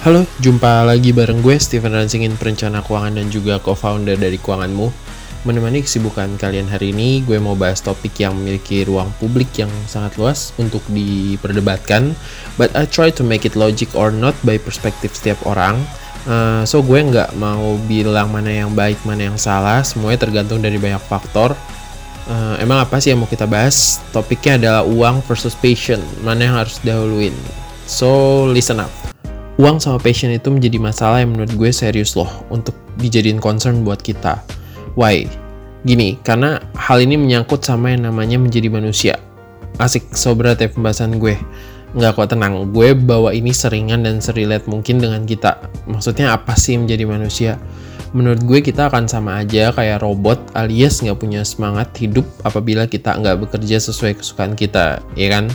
Halo, jumpa lagi bareng gue Steven Ransingin perencana keuangan dan juga co-founder dari Keuanganmu. Menemani kesibukan kalian hari ini, gue mau bahas topik yang memiliki ruang publik yang sangat luas untuk diperdebatkan. But I try to make it logic or not by perspektif setiap orang. Uh, so gue nggak mau bilang mana yang baik, mana yang salah. Semuanya tergantung dari banyak faktor. Uh, emang apa sih yang mau kita bahas? Topiknya adalah uang versus passion. Mana yang harus dahuluin? So listen up uang sama passion itu menjadi masalah yang menurut gue serius loh untuk dijadiin concern buat kita. Why? Gini, karena hal ini menyangkut sama yang namanya menjadi manusia. Asik, sobrat ya pembahasan gue. Nggak kok tenang, gue bawa ini seringan dan serilet mungkin dengan kita. Maksudnya apa sih menjadi manusia? Menurut gue kita akan sama aja kayak robot alias nggak punya semangat hidup apabila kita nggak bekerja sesuai kesukaan kita, ya kan?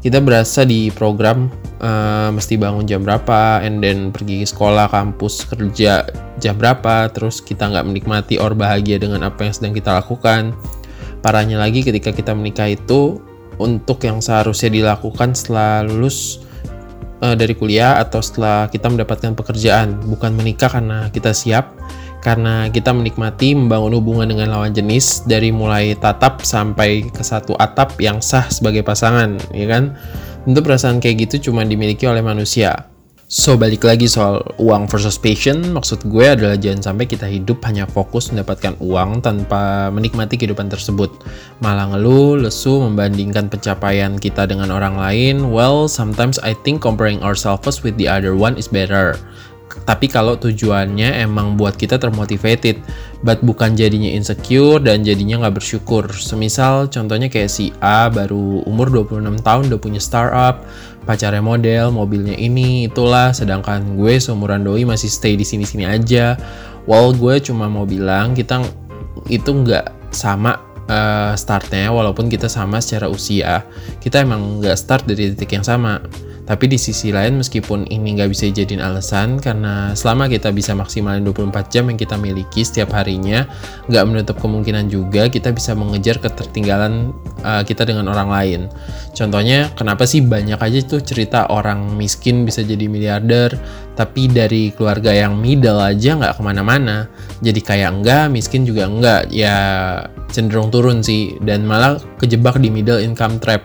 Kita berasa di program uh, mesti bangun jam berapa, and then pergi sekolah, kampus, kerja jam berapa, terus kita nggak menikmati or bahagia dengan apa yang sedang kita lakukan. Parahnya lagi ketika kita menikah itu untuk yang seharusnya dilakukan setelah lulus uh, dari kuliah atau setelah kita mendapatkan pekerjaan, bukan menikah karena kita siap, karena kita menikmati membangun hubungan dengan lawan jenis dari mulai tatap sampai ke satu atap yang sah sebagai pasangan, ya kan? Tentu perasaan kayak gitu cuma dimiliki oleh manusia. So, balik lagi soal uang versus passion, maksud gue adalah jangan sampai kita hidup hanya fokus mendapatkan uang tanpa menikmati kehidupan tersebut. Malah ngeluh, lesu, membandingkan pencapaian kita dengan orang lain, well, sometimes I think comparing ourselves with the other one is better tapi kalau tujuannya emang buat kita termotivated but bukan jadinya insecure dan jadinya nggak bersyukur. Semisal contohnya kayak si A baru umur 26 tahun udah punya startup pacarnya model mobilnya ini itulah. Sedangkan gue seumuran doi masih stay di sini-sini aja. Well gue cuma mau bilang kita itu nggak sama uh, startnya walaupun kita sama secara usia. Kita emang nggak start dari titik yang sama tapi di sisi lain meskipun ini nggak bisa jadiin alasan karena selama kita bisa maksimalin 24 jam yang kita miliki setiap harinya nggak menutup kemungkinan juga kita bisa mengejar ketertinggalan uh, kita dengan orang lain. Contohnya kenapa sih banyak aja tuh cerita orang miskin bisa jadi miliarder tapi dari keluarga yang middle aja nggak ke mana-mana jadi kayak enggak miskin juga enggak ya cenderung turun sih dan malah kejebak di middle income trap.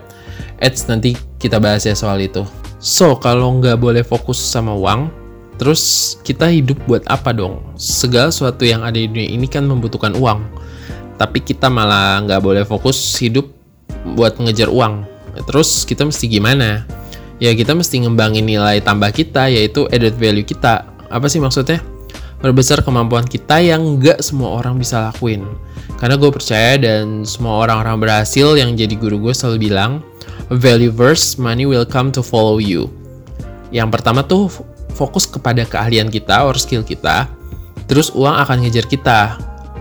Ads nanti kita bahas ya soal itu. So, kalau nggak boleh fokus sama uang, terus kita hidup buat apa dong? Segala sesuatu yang ada di dunia ini kan membutuhkan uang. Tapi kita malah nggak boleh fokus hidup buat ngejar uang. Terus kita mesti gimana? Ya kita mesti ngembangin nilai tambah kita, yaitu added value kita. Apa sih maksudnya? Berbesar kemampuan kita yang nggak semua orang bisa lakuin. Karena gue percaya dan semua orang-orang berhasil yang jadi guru gue selalu bilang, value verse, money will come to follow you. Yang pertama tuh fokus kepada keahlian kita or skill kita, terus uang akan ngejar kita.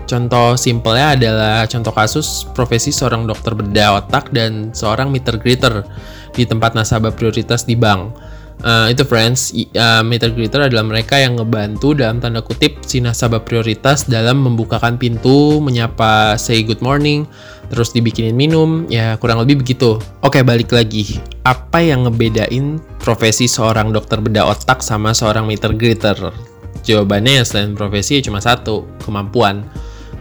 Contoh simpelnya adalah contoh kasus profesi seorang dokter bedah otak dan seorang meter greeter di tempat nasabah prioritas di bank Uh, itu friends, uh, meter greeter adalah mereka yang ngebantu dalam tanda kutip si nasabah prioritas dalam membukakan pintu, menyapa say good morning, terus dibikinin minum, ya kurang lebih begitu. Oke, balik lagi. Apa yang ngebedain profesi seorang dokter bedah otak sama seorang meter greeter? Jawabannya ya selain profesi ya cuma satu, kemampuan.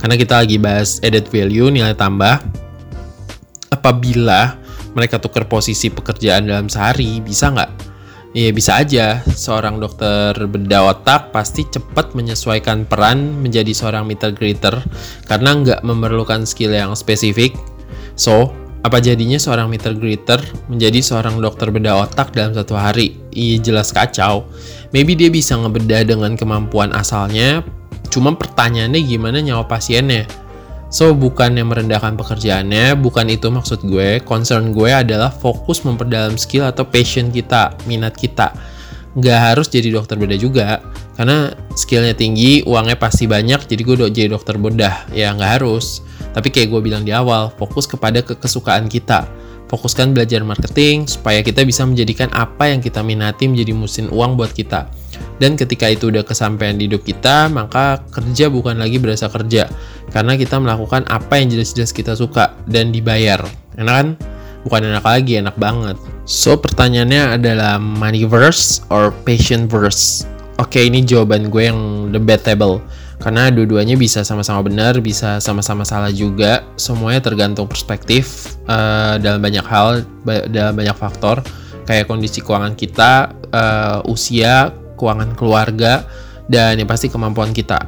Karena kita lagi bahas added value, nilai tambah. Apabila mereka tukar posisi pekerjaan dalam sehari, bisa nggak? Iya bisa aja, seorang dokter bedah otak pasti cepat menyesuaikan peran menjadi seorang meter greeter karena nggak memerlukan skill yang spesifik. So, apa jadinya seorang meter greeter menjadi seorang dokter bedah otak dalam satu hari? Iya jelas kacau. Maybe dia bisa ngebedah dengan kemampuan asalnya, cuma pertanyaannya gimana nyawa pasiennya? So, bukan yang merendahkan pekerjaannya, bukan itu maksud gue. Concern gue adalah fokus memperdalam skill atau passion kita, minat kita. Nggak harus jadi dokter bedah juga, karena skillnya tinggi, uangnya pasti banyak, jadi gue jadi dokter bedah. Ya, nggak harus. Tapi kayak gue bilang di awal, fokus kepada kekesukaan kita. Fokuskan belajar marketing, supaya kita bisa menjadikan apa yang kita minati menjadi mesin uang buat kita dan ketika itu udah kesampaian di hidup kita, maka kerja bukan lagi berasa kerja. Karena kita melakukan apa yang jelas-jelas kita suka dan dibayar. Enak kan? Bukan enak lagi, enak banget. So, pertanyaannya adalah money verse or passion verse? Oke, ini jawaban gue yang debatable. Karena dua-duanya bisa sama-sama benar, bisa sama-sama salah juga. Semuanya tergantung perspektif uh, dalam banyak hal, dalam banyak faktor. Kayak kondisi keuangan kita, uh, usia, keuangan keluarga, dan yang pasti kemampuan kita.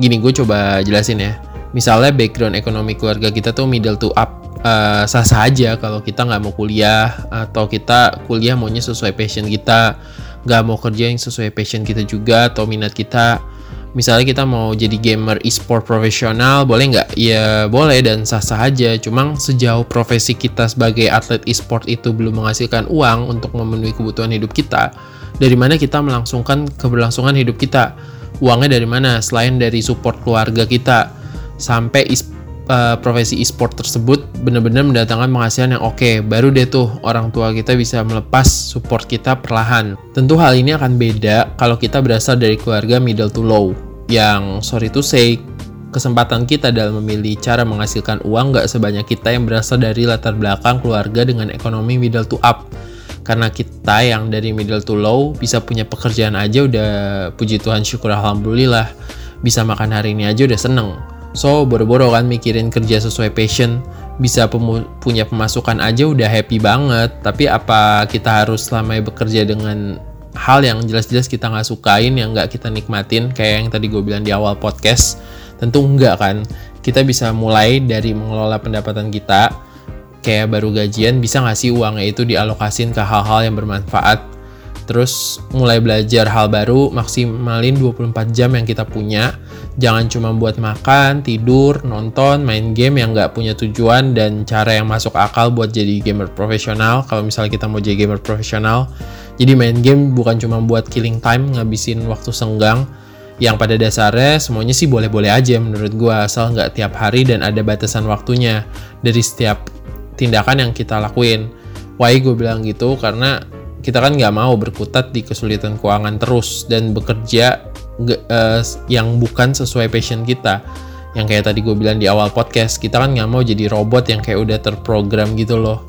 Gini, gue coba jelasin ya. Misalnya background ekonomi keluarga kita tuh middle to up uh, sah-sah aja kalau kita nggak mau kuliah atau kita kuliah maunya sesuai passion kita nggak mau kerja yang sesuai passion kita juga atau minat kita misalnya kita mau jadi gamer e-sport profesional boleh nggak? Ya boleh dan sah-sah aja. Cuma sejauh profesi kita sebagai atlet e-sport itu belum menghasilkan uang untuk memenuhi kebutuhan hidup kita dari mana kita melangsungkan keberlangsungan hidup kita? Uangnya dari mana? Selain dari support keluarga kita. Sampai e uh, profesi e-sport tersebut benar-benar mendatangkan penghasilan yang oke, okay. baru deh tuh orang tua kita bisa melepas support kita perlahan. Tentu hal ini akan beda kalau kita berasal dari keluarga middle to low, yang sorry to say, kesempatan kita dalam memilih cara menghasilkan uang gak sebanyak kita yang berasal dari latar belakang keluarga dengan ekonomi middle to up. Karena kita yang dari middle to low bisa punya pekerjaan aja udah puji Tuhan syukur alhamdulillah. Bisa makan hari ini aja udah seneng So, boro-boro kan mikirin kerja sesuai passion, bisa punya pemasukan aja udah happy banget. Tapi apa kita harus selama bekerja dengan hal yang jelas-jelas kita nggak sukain, yang nggak kita nikmatin, kayak yang tadi gue bilang di awal podcast? Tentu enggak kan. Kita bisa mulai dari mengelola pendapatan kita, kayak baru gajian, bisa nggak sih uangnya itu dialokasin ke hal-hal yang bermanfaat Terus mulai belajar hal baru, maksimalin 24 jam yang kita punya. Jangan cuma buat makan, tidur, nonton, main game yang nggak punya tujuan dan cara yang masuk akal buat jadi gamer profesional. Kalau misalnya kita mau jadi gamer profesional, jadi main game bukan cuma buat killing time, ngabisin waktu senggang. Yang pada dasarnya semuanya sih boleh-boleh aja menurut gue asal nggak tiap hari dan ada batasan waktunya dari setiap tindakan yang kita lakuin. Why gue bilang gitu? Karena kita kan nggak mau berkutat di kesulitan keuangan terus dan bekerja uh, yang bukan sesuai passion kita. Yang kayak tadi gue bilang di awal podcast kita kan nggak mau jadi robot yang kayak udah terprogram gitu loh.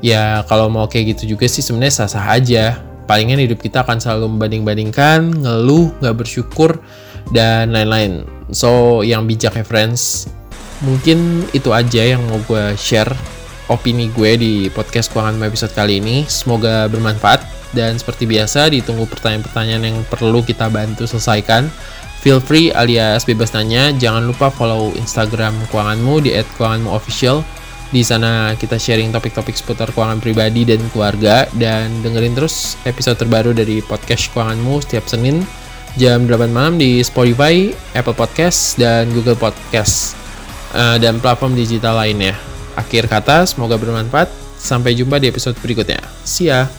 Ya kalau mau kayak gitu juga sih sebenarnya sah-sah aja. Palingan hidup kita akan selalu membanding-bandingkan ngeluh nggak bersyukur dan lain-lain. So yang bijak ya friends. Mungkin itu aja yang mau gue share opini gue di podcast keuangan episode kali ini. Semoga bermanfaat dan seperti biasa ditunggu pertanyaan-pertanyaan yang perlu kita bantu selesaikan. Feel free alias bebas nanya. Jangan lupa follow Instagram keuanganmu di @keuanganmuofficial. Di sana kita sharing topik-topik seputar keuangan pribadi dan keluarga dan dengerin terus episode terbaru dari podcast keuanganmu setiap Senin jam 8 malam di Spotify, Apple Podcast, dan Google Podcast uh, dan platform digital lainnya. Akhir kata, semoga bermanfaat. Sampai jumpa di episode berikutnya. See ya!